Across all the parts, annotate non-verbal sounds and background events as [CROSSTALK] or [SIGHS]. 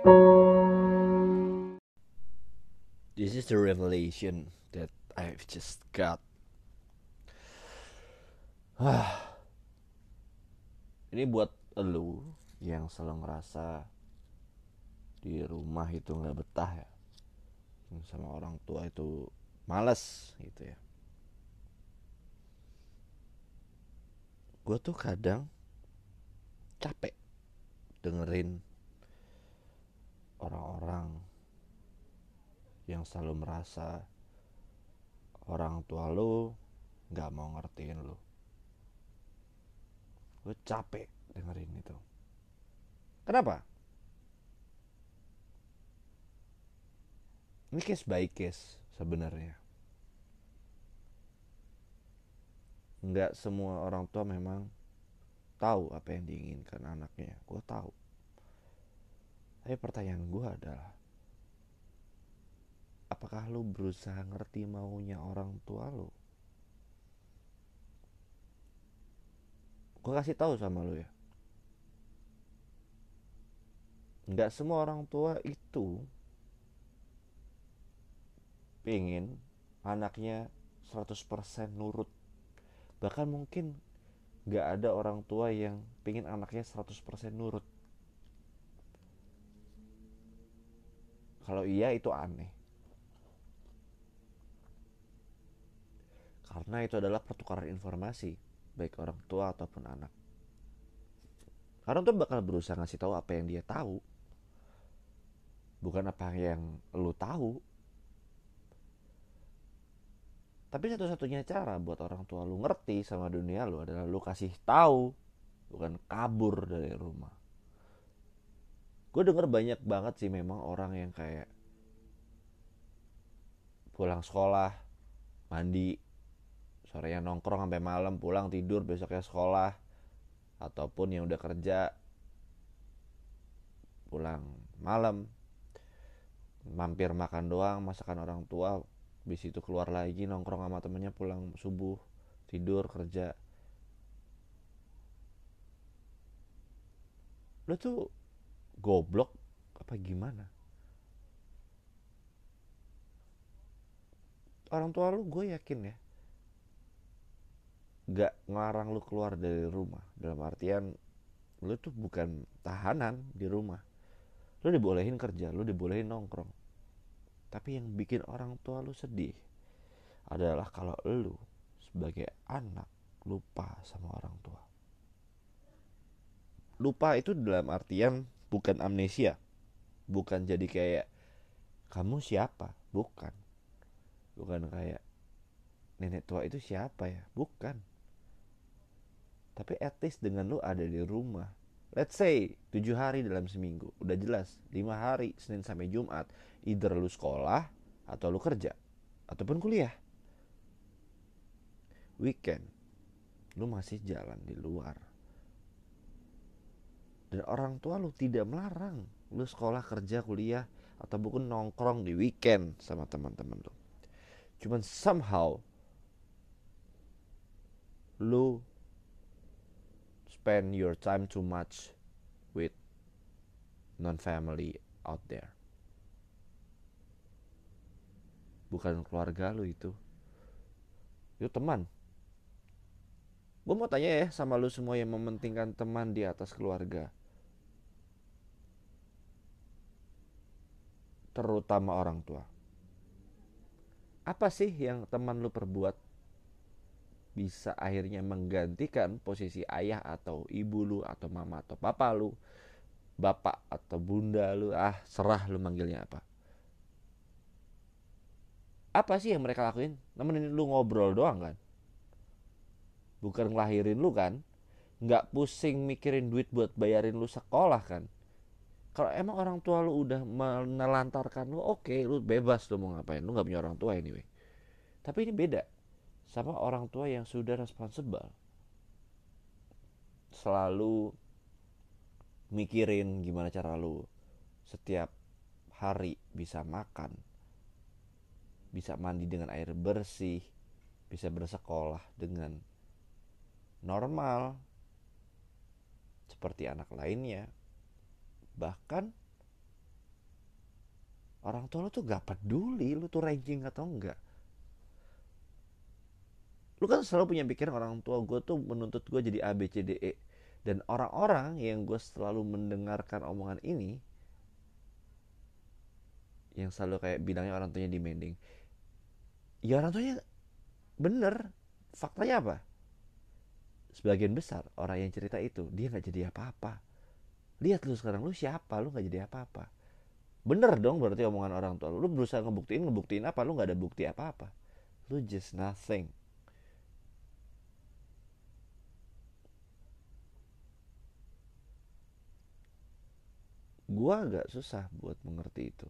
This is the revelation that I've just got. [SIGHS] Ini buat lu yang selalu ngerasa di rumah itu nggak betah ya, sama orang tua itu males gitu ya. Gue tuh kadang capek dengerin orang-orang yang selalu merasa orang tua lu nggak mau ngertiin lu. Gue capek dengerin itu. Kenapa? Ini case by case sebenarnya. Nggak semua orang tua memang tahu apa yang diinginkan anaknya. Gue tahu tapi pertanyaan gue adalah apakah lu berusaha ngerti maunya orang tua lu? Gue kasih tahu sama lu ya. Nggak semua orang tua itu pengen anaknya 100% nurut. Bahkan mungkin nggak ada orang tua yang pengen anaknya 100% nurut kalau iya itu aneh. Karena itu adalah pertukaran informasi baik orang tua ataupun anak. Orang tua bakal berusaha ngasih tahu apa yang dia tahu. Bukan apa yang lu tahu. Tapi satu-satunya cara buat orang tua lu ngerti sama dunia lu adalah lu kasih tahu bukan kabur dari rumah gue denger banyak banget sih memang orang yang kayak pulang sekolah mandi sorenya nongkrong sampai malam pulang tidur besoknya sekolah ataupun yang udah kerja pulang malam. Mampir makan doang masakan orang tua bis itu keluar lagi nongkrong sama temennya pulang subuh tidur kerja. Lo tuh goblok apa gimana? Orang tua lu gue yakin ya gak ngelarang lu keluar dari rumah. Dalam artian lu tuh bukan tahanan di rumah. Lu dibolehin kerja lu dibolehin nongkrong. Tapi yang bikin orang tua lu sedih adalah kalau lu sebagai anak lupa sama orang tua. Lupa itu dalam artian bukan amnesia. Bukan jadi kayak kamu siapa? Bukan. Bukan kayak nenek tua itu siapa ya? Bukan. Tapi at least dengan lu ada di rumah. Let's say tujuh hari dalam seminggu. Udah jelas lima hari senin sampai jumat. Either lu sekolah atau lu kerja ataupun kuliah. Weekend lu masih jalan di luar dan orang tua lu tidak melarang lu sekolah kerja kuliah atau bukan nongkrong di weekend sama teman-teman lu. Cuman somehow lu spend your time too much with non family out there. Bukan keluarga lu itu. Itu teman. Gue mau tanya ya sama lu semua yang mementingkan teman di atas keluarga terutama orang tua. Apa sih yang teman lu perbuat bisa akhirnya menggantikan posisi ayah atau ibu lu atau mama atau papa lu, bapak atau bunda lu, ah serah lu manggilnya apa. Apa sih yang mereka lakuin? Nemenin lu ngobrol doang kan? Bukan ngelahirin lu kan? Nggak pusing mikirin duit buat bayarin lu sekolah kan? Kalau emang orang tua lu udah menelantarkan lu oke okay, lu bebas lu mau ngapain. Lu nggak punya orang tua anyway. Tapi ini beda sama orang tua yang sudah responsible. Selalu mikirin gimana cara lu setiap hari bisa makan bisa mandi dengan air bersih bisa bersekolah dengan normal seperti anak lainnya bahkan orang tua lu tuh gak peduli lu tuh ranking atau enggak lu kan selalu punya pikiran orang tua gue tuh menuntut gue jadi A B C D E. Dan orang-orang yang gue selalu mendengarkan omongan ini yang selalu kayak bilangnya orang tuanya demanding ya orang tuanya bener. Faktanya apa? Sebagian besar orang yang cerita itu dia nggak jadi apa-apa lihat lu sekarang lu siapa? Lu nggak jadi apa-apa. Bener dong berarti omongan orang tua lu. Lu berusaha ngebuktiin ngebuktiin apa? Lu nggak ada bukti apa-apa. Lu just nothing. Gua agak susah buat mengerti itu.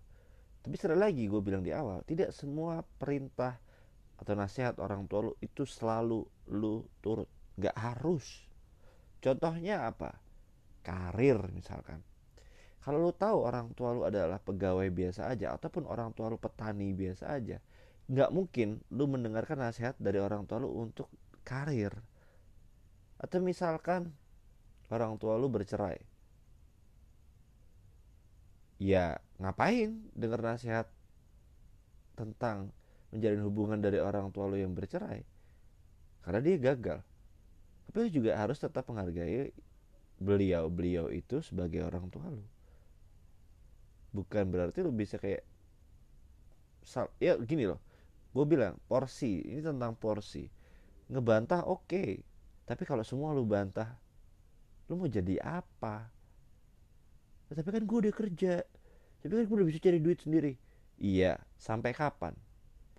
Tapi sekali lagi gue bilang di awal tidak semua perintah atau nasihat orang tua lu itu selalu lu turut. Nggak harus. Contohnya apa karir misalkan. Kalau lu tahu orang tua lu adalah pegawai biasa aja ataupun orang tua lu petani biasa aja nggak mungkin lu mendengarkan nasihat dari orang tua lu untuk karir. Atau misalkan orang tua lu bercerai. Ya ngapain dengar nasihat tentang menjalin hubungan dari orang tua lo yang bercerai? Karena dia gagal. Tapi lo juga harus tetap menghargai beliau beliau itu sebagai orang tua lo bukan berarti lo bisa kayak ya gini loh. Gue bilang porsi ini tentang porsi. Ngebantah oke. Okay. tapi kalau semua lo bantah lo mau jadi apa? Tapi kan gue udah kerja. Tapi kan gue udah bisa cari duit sendiri. Iya sampai kapan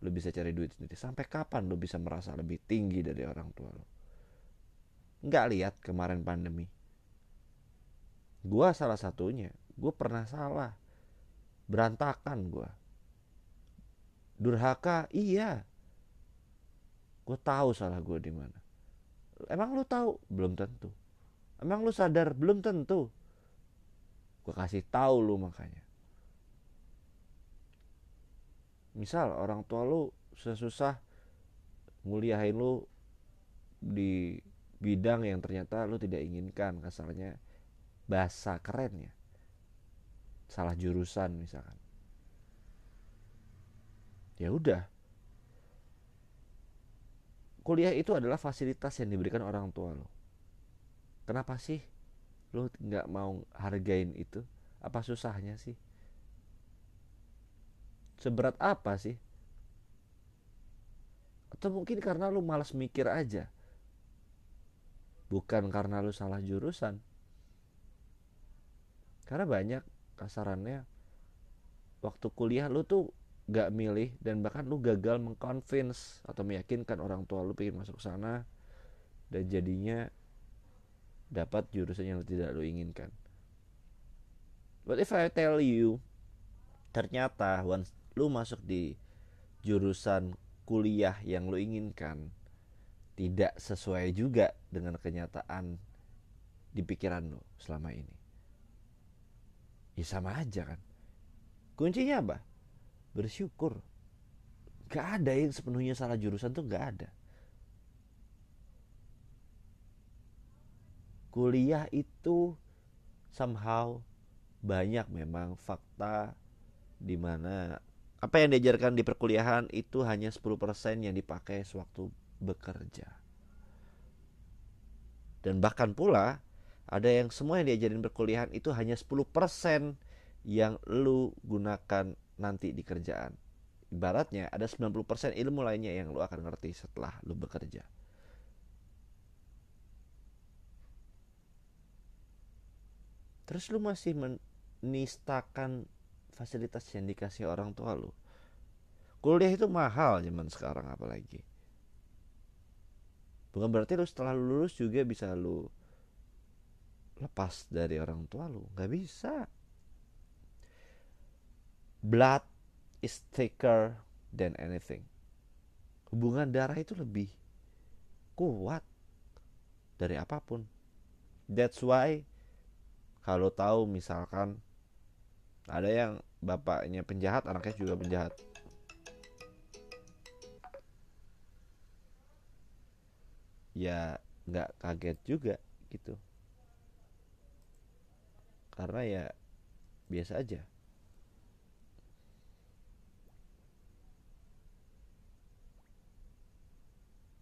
lo bisa cari duit sendiri? Sampai kapan lo bisa merasa lebih tinggi dari orang tua lo nggak lihat kemarin pandemi gue salah satunya. Gue pernah salah. Berantakan gue durhaka? Iya. Gue tahu salah gue di mana. Emang lo tahu? Belum tentu. Emang lo sadar? Belum tentu. Gue kasih tahu lu makanya. Misal orang tua lu susah-susah nguliahin lu di bidang yang ternyata lu tidak inginkan. Kasarnya bahasa keren ya. Salah jurusan misalkan. Ya udah. Kuliah itu adalah fasilitas yang diberikan orang tua lo. Kenapa sih lo nggak mau hargain itu? Apa susahnya sih? Seberat apa sih? Atau mungkin karena lu malas mikir aja? Bukan karena lu salah jurusan karena banyak kasarannya waktu kuliah lu tuh gak milih dan bahkan lu gagal mengconvince atau meyakinkan orang tua lu pengen masuk sana dan jadinya dapat jurusan yang tidak lo inginkan. But if I tell you, ternyata once lu masuk di jurusan kuliah yang lo inginkan tidak sesuai juga dengan kenyataan di pikiran lo selama ini. Ya sama aja kan. Kuncinya apa? Bersyukur. Gak ada yang sepenuhnya salah jurusan tuh gak ada. kuliah itu somehow banyak memang fakta di mana apa yang diajarkan di perkuliahan itu hanya 10% yang dipakai sewaktu bekerja. Dan bahkan pula ada yang semua yang diajarin perkuliahan itu hanya 10% yang lu gunakan nanti di kerjaan. Ibaratnya ada 90% ilmu lainnya yang lu akan ngerti setelah lu bekerja. terus lu masih menistakan fasilitas yang dikasih orang tua lu kuliah itu mahal zaman sekarang apalagi bukan berarti lu setelah lu lulus juga bisa lu lepas dari orang tua lu nggak bisa. Blood is thicker than anything. Hubungan darah itu lebih kuat dari apa pun. That's why kalau tahu misalkan ada yang bapaknya penjahat anaknya juga penjahat. Ya nggak kaget juga gitu karena ya biasa aja.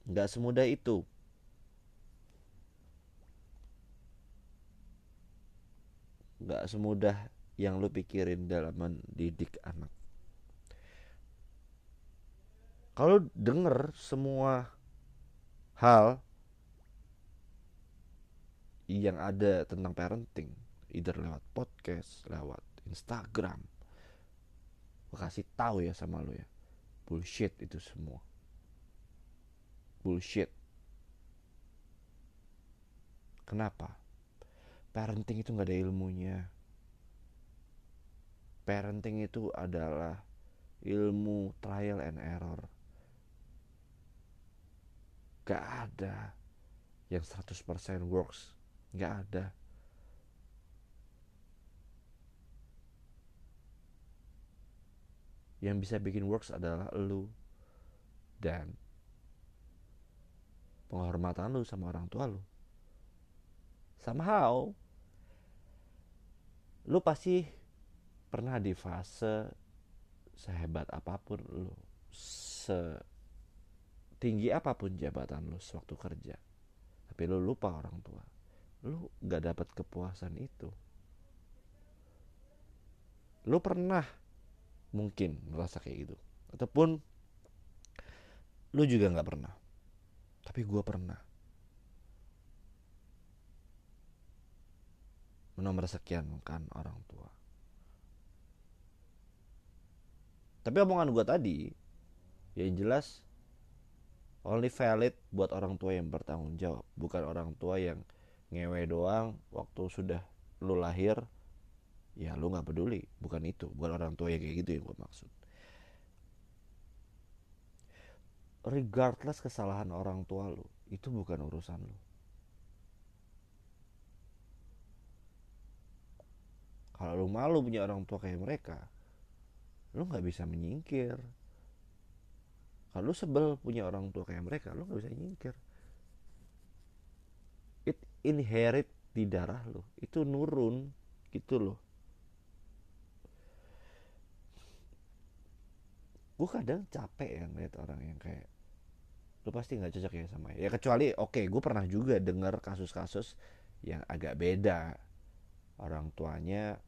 Nggak semudah itu. Nggak semudah yang lu pikirin dalam mendidik anak. Kalau denger semua hal yang ada tentang parenting either lewat podcast lewat Instagram. Gue kasih tahu ya sama lu ya. Bullshit itu semua. Bullshit. Kenapa? Parenting itu nggak ada ilmunya. Parenting itu adalah ilmu trial and error. Gak ada yang 100% works. Nggak ada yang bisa bikin works adalah lu dan penghormatan lu sama orang tua lu. Somehow lu pasti pernah di fase sehebat apa pun lu setinggi apa pun jabatan lu sewaktu kerja. Tapi lu lupa orang tua. Lu gak dapat kepuasan itu. Lu pernah mungkin merasa kayak gitu. Ataupun lu juga nggak pernah. Tapi gue pernah. Menomor sekian kan orang tua. Tapi omongan gue tadi ya yang jelas only valid buat orang tua yang bertanggung jawab. Bukan orang tua yang ngewe doang waktu sudah lu lahir ya lu nggak peduli. Bukan itu. Bukan orang tua yang kayak gitu yang gue maksud. Regardless kesalahan orang tua lu itu bukan urusan lu. Kalau lu malu punya orang tua kayak mereka lu nggak bisa menyingkir. Kalau lu sebel punya orang tua kayak mereka lu nggak bisa nyingkir. Inherit di darah lo itu nurun gitu loh gue kadang capek ya ngeliat orang yang kayak lu pasti nggak cocok ya sama ya. Kecuali oke okay, gue pernah juga dengar kasus-kasus yang agak beda. Orang tuanya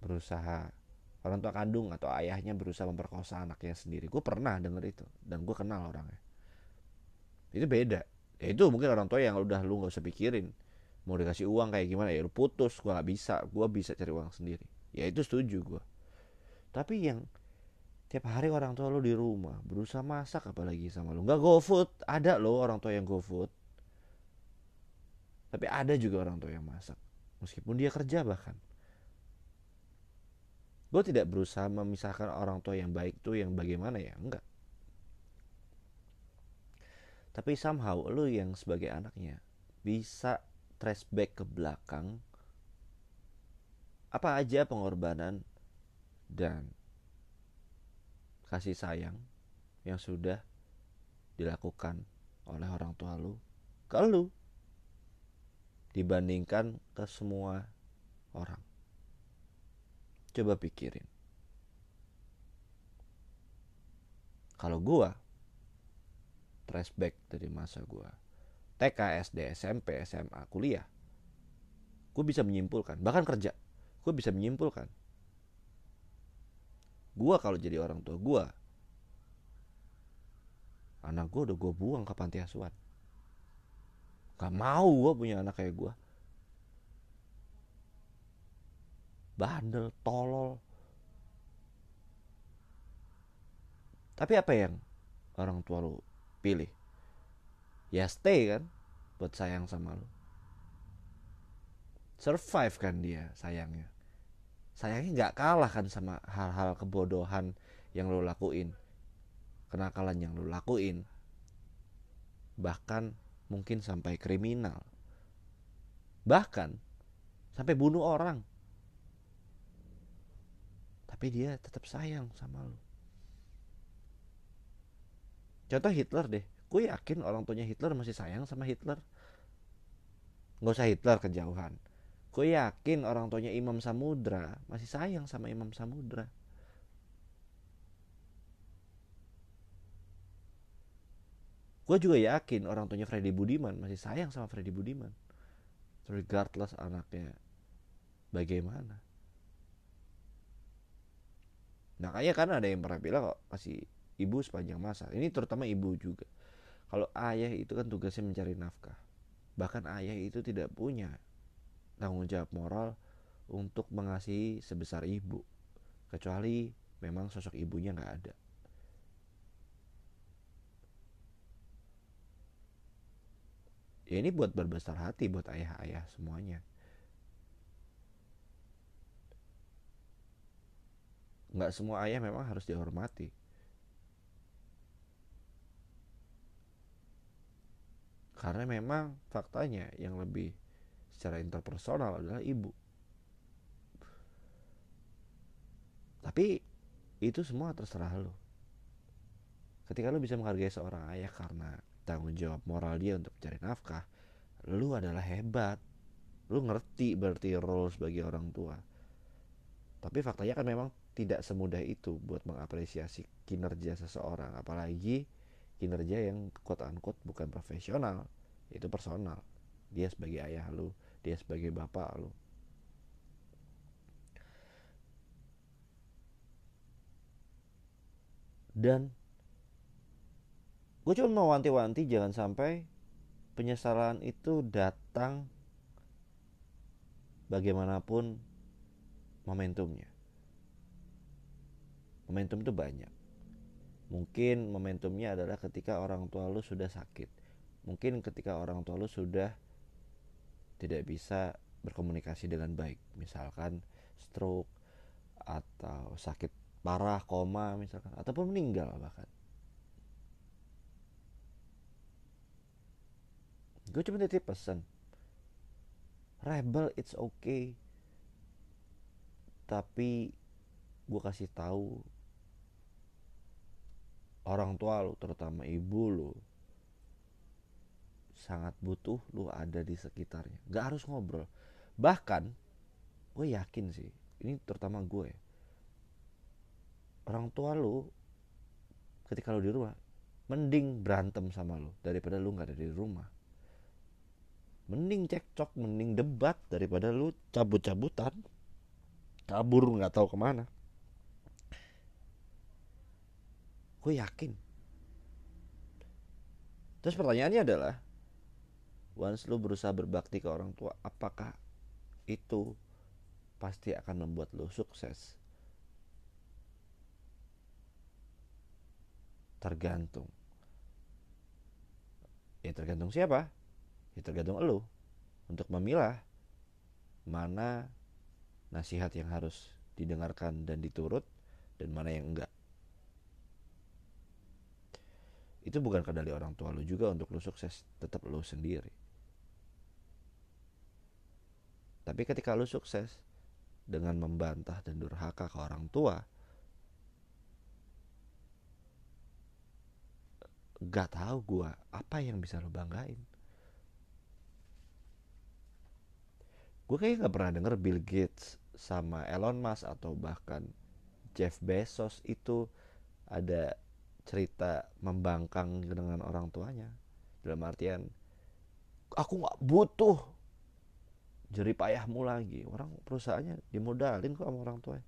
berusaha orang tua kandung atau ayahnya berusaha memperkosa anaknya sendiri. Gue pernah denger itu dan gue kenal orangnya. Itu beda. Ya itu mungkin orang tua yang udah lu nggak usah pikirin mau dikasih uang kayak gimana ya lu putus gue nggak bisa gue bisa cari uang sendiri. Ya itu setuju gue tapi yang tiap hari orang tua lu di rumah berusaha masak apalagi sama lu. Nggak go food ada lo orang tua yang go food tapi ada juga orang tua yang masak meskipun dia kerja bahkan. Gue tidak berusaha memisahkan orang tua yang baik tuh yang bagaimana ya enggak tapi somehow lu yang sebagai anaknya bisa trace back ke belakang apa aja pengorbanan dan kasih sayang yang sudah dilakukan oleh orang tua lu ke lu dibandingkan ke semua orang. Coba pikirin. Kalau gua trace back dari masa gua. TK, SD, SMP, SMA, kuliah, gue bisa menyimpulkan, bahkan kerja, gue bisa menyimpulkan, gue kalau jadi orang tua gue, anak gue udah gue buang ke panti asuhan. Gak mau gue punya anak kayak gue. Bandel, tolol. Tapi apa yang orang tua lu pilih? ya stay kan buat sayang sama lo survive kan dia sayangnya sayangnya nggak kalah kan sama hal-hal kebodohan yang lo lakuin kenakalan yang lo lakuin bahkan mungkin sampai kriminal bahkan sampai bunuh orang. Tapi dia tetap sayang sama lo. Contoh Hitler deh. Gue yakin orang tuanya Hitler masih sayang sama Hitler. Nggak usah Hitler kejauhan gue yakin orang tuanya Imam Samudra masih sayang sama Imam Samudra. Gue juga yakin orang tuanya Freddy Budiman masih sayang sama Freddy Budiman. Regardless anaknya bagaimana. Nah kayak kan ada yang pernah bilang kok kasih ibu sepanjang masa. Ini terutama ibu juga. Kalau ayah itu kan tugasnya mencari nafkah. Bahkan ayah itu tidak punya tanggung jawab moral untuk mengasihi sebesar ibu. Kecuali memang sosok ibunya nggak ada. Ya ini buat berbesar hati buat ayah-ayah semuanya. Nggak semua ayah memang harus dihormati. Karena memang faktanya yang lebih secara interpersonal adalah ibu. Tapi itu semua terserah lo ketika lo bisa menghargai seorang ayah karena tanggung jawab moral dia untuk mencari nafkah lu adalah hebat. Lu ngerti berarti role sebagai orang tua. Tapi faktanya kan memang tidak semudah itu buat mengapresiasi kinerja seseorang. Apalagi kinerja yang quote unquote bukan profesional itu personal. Dia sebagai ayah lu dia sebagai bapak lu. Dan gue cuma mau wanti-wanti jangan sampai penyesalan itu datang bagaimanapun momentumnya. Momentum itu banyak. Mungkin momentumnya adalah ketika orang tua lu sudah sakit. Mungkin ketika orang tua lu sudah tidak bisa berkomunikasi dengan baik. Misalkan stroke atau sakit parah koma misalkan ataupun meninggal bahkan. Gue cuma titip pesan. Rebel it's okay. Tapi gue kasih tahu orang tua lu terutama ibu lu sangat butuh lu ada di sekitarnya. Gak harus ngobrol. Bahkan gue yakin sih ini terutama gue orang tua lu ketika lu di rumah mending berantem sama lu daripada lu nggak ada di rumah. Mending cekcok mending debat daripada lu cabut-cabutan kabur nggak tahu ke mana. Gue yakin. Terus pertanyaannya adalah once lu berusaha berbakti ke orang tua apakah itu pasti akan membuat lu sukses? Tergantung. Ya tergantung siapa? Ya tergantung lo untuk memilah mana nasihat yang harus didengarkan dan diturut dan mana yang enggak. Itu bukan kendali orang tua lo juga untuk lo sukses tetap lo sendiri tapi ketika lo sukses dengan membantah dan durhaka ke orang tua gak tahu gue apa yang bisa lo banggain. Gue kayak nggak pernah denger Bill Gates sama Elon Musk atau bahkan Jeff Bezos itu ada cerita membangkang dengan orang tuanya. Dalam artian aku nggak butuh jerih payahmu lagi. Orang perusahaannya dimodalin kok sama orang tua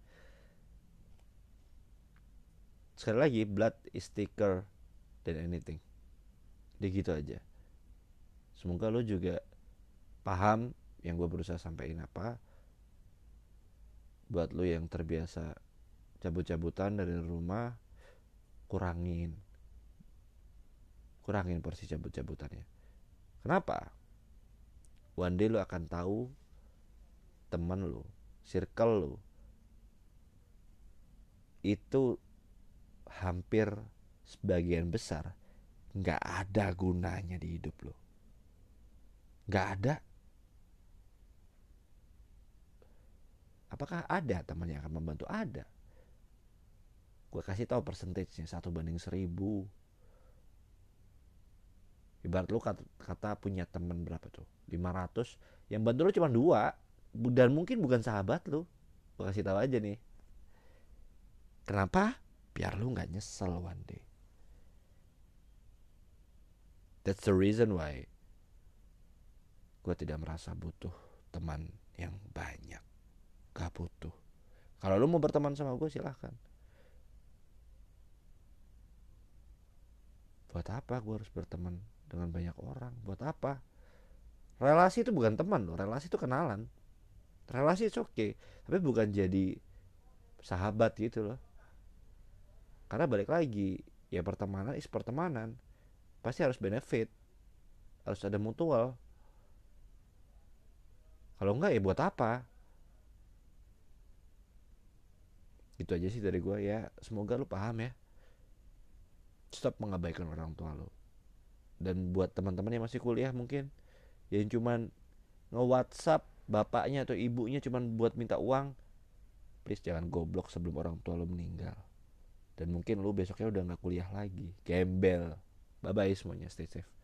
sekali lagi blood is thicker than anything. Dia gitu aja. Semoga lo juga paham yang gue berusaha sampaikan apa. Buat lo yang terbiasa cabut-cabutan dari rumah kurangin. Kurangin porsi cabut-cabutannya. Kenapa one day lo akan tahu teman lo circle lo itu hampir sebagian besar nggak ada gunanya di hidup lo nggak ada. Apakah ada teman yang akan membantu? Ada. Gue kasih tahu persentasenya satu banding seribu ibarat lu kata, kata punya teman berapa tuh? 500 yang bantu lu cuma dua. Dan mungkin bukan sahabat lu. Gue kasih tahu aja nih. Kenapa? Biar lu nggak nyesel one day. That's the reason why gue tidak merasa butuh teman yang banyak. Gak butuh. Kalau lu mau berteman sama gue silahkan. Buat apa gue harus berteman dengan banyak orang. Buat apa? Relasi itu bukan teman loh relasi itu kenalan. Relasi itu oke okay, tapi bukan jadi sahabat gitu loh. Karena balik lagi ya pertemanan is pertemanan. Pasti harus benefit harus ada mutual. Kalau enggak ya buat apa? Itu aja sih dari gue ya. Semoga lu paham ya. Stop mengabaikan orang tua lo dan buat teman-teman yang masih kuliah mungkin yang cuman nge WhatsApp bapaknya atau ibunya cuman buat minta uang please jangan goblok sebelum orang tua lo meninggal. Dan mungkin lo besoknya udah nggak kuliah lagi. Gembel. Bye bye semuanya. Stay safe